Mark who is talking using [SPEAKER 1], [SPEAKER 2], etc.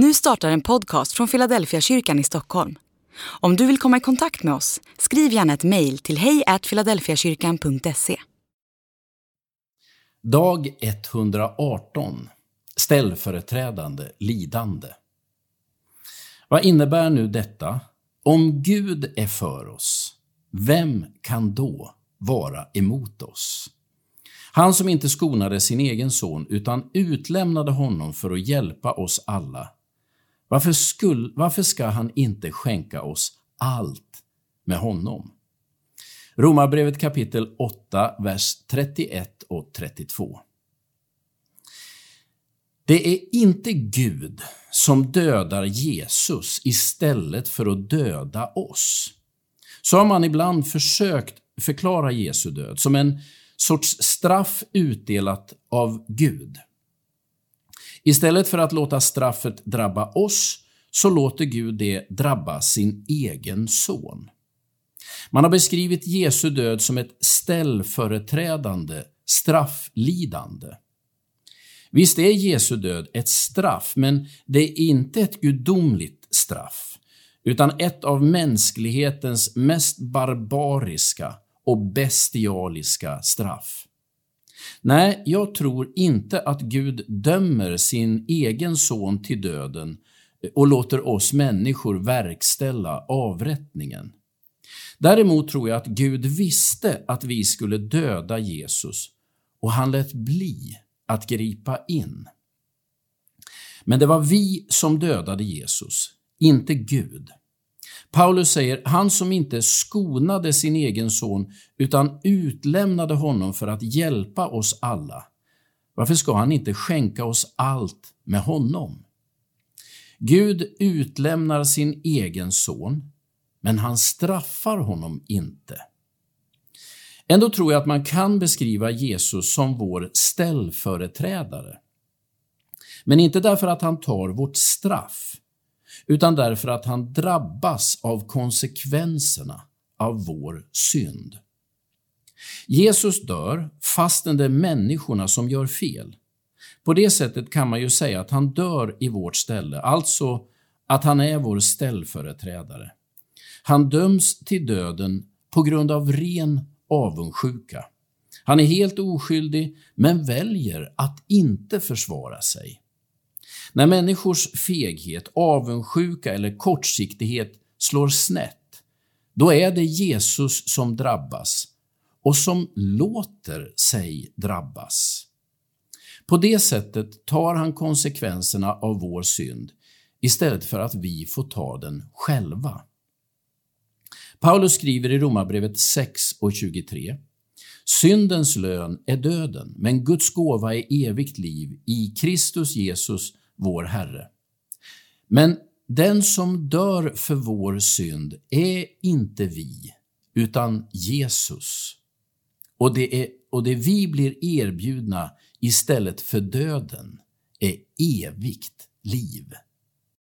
[SPEAKER 1] Nu startar en podcast från Philadelphia kyrkan i Stockholm. Om du vill komma i kontakt med oss, skriv gärna ett mejl till hejfiladelfiakyrkan.se.
[SPEAKER 2] Dag 118. Ställföreträdande lidande. Vad innebär nu detta? Om Gud är för oss, vem kan då vara emot oss? Han som inte skonade sin egen son utan utlämnade honom för att hjälpa oss alla. Varför, skulle, varför ska han inte skänka oss allt med honom? Romarbrevet kapitel 8, vers 31 och 32. Det är inte Gud som dödar Jesus istället för att döda oss. Så har man ibland försökt förklara Jesu död som en sorts straff utdelat av Gud. Istället för att låta straffet drabba oss så låter Gud det drabba sin egen son. Man har beskrivit Jesu död som ett ställföreträdande strafflidande. Visst är Jesu död ett straff, men det är inte ett gudomligt straff, utan ett av mänsklighetens mest barbariska och bestialiska straff. Nej, jag tror inte att Gud dömer sin egen son till döden eh, och låter oss människor verkställa avrättningen. Däremot tror jag att Gud visste att vi skulle döda Jesus och han lät bli att gripa in. Men det var vi som dödade Jesus, inte Gud. Paulus säger, han som inte skonade sin egen son utan utlämnade honom för att hjälpa oss alla. Varför ska han inte skänka oss allt med honom? Gud utlämnar sin egen son, men han straffar honom inte. Ändå tror jag att man kan beskriva Jesus som vår ställföreträdare. Men inte därför att han tar vårt straff, utan därför att han drabbas av konsekvenserna av vår synd. Jesus dör fastän det är människorna som gör fel. På det sättet kan man ju säga att han dör i vårt ställe, alltså att han är vår ställföreträdare. Han döms till döden på grund av ren avundsjuka. Han är helt oskyldig, men väljer att inte försvara sig. När människors feghet, avundsjuka eller kortsiktighet slår snett, då är det Jesus som drabbas och som låter sig drabbas. På det sättet tar han konsekvenserna av vår synd istället för att vi får ta den själva. Paulus skriver i Romarbrevet 6 och 23 Syndens lön är döden, men Guds gåva är evigt liv i Kristus Jesus, vår Herre. Men den som dör för vår synd är inte vi, utan Jesus. Och det, är, och det vi blir erbjudna istället för döden är evigt liv.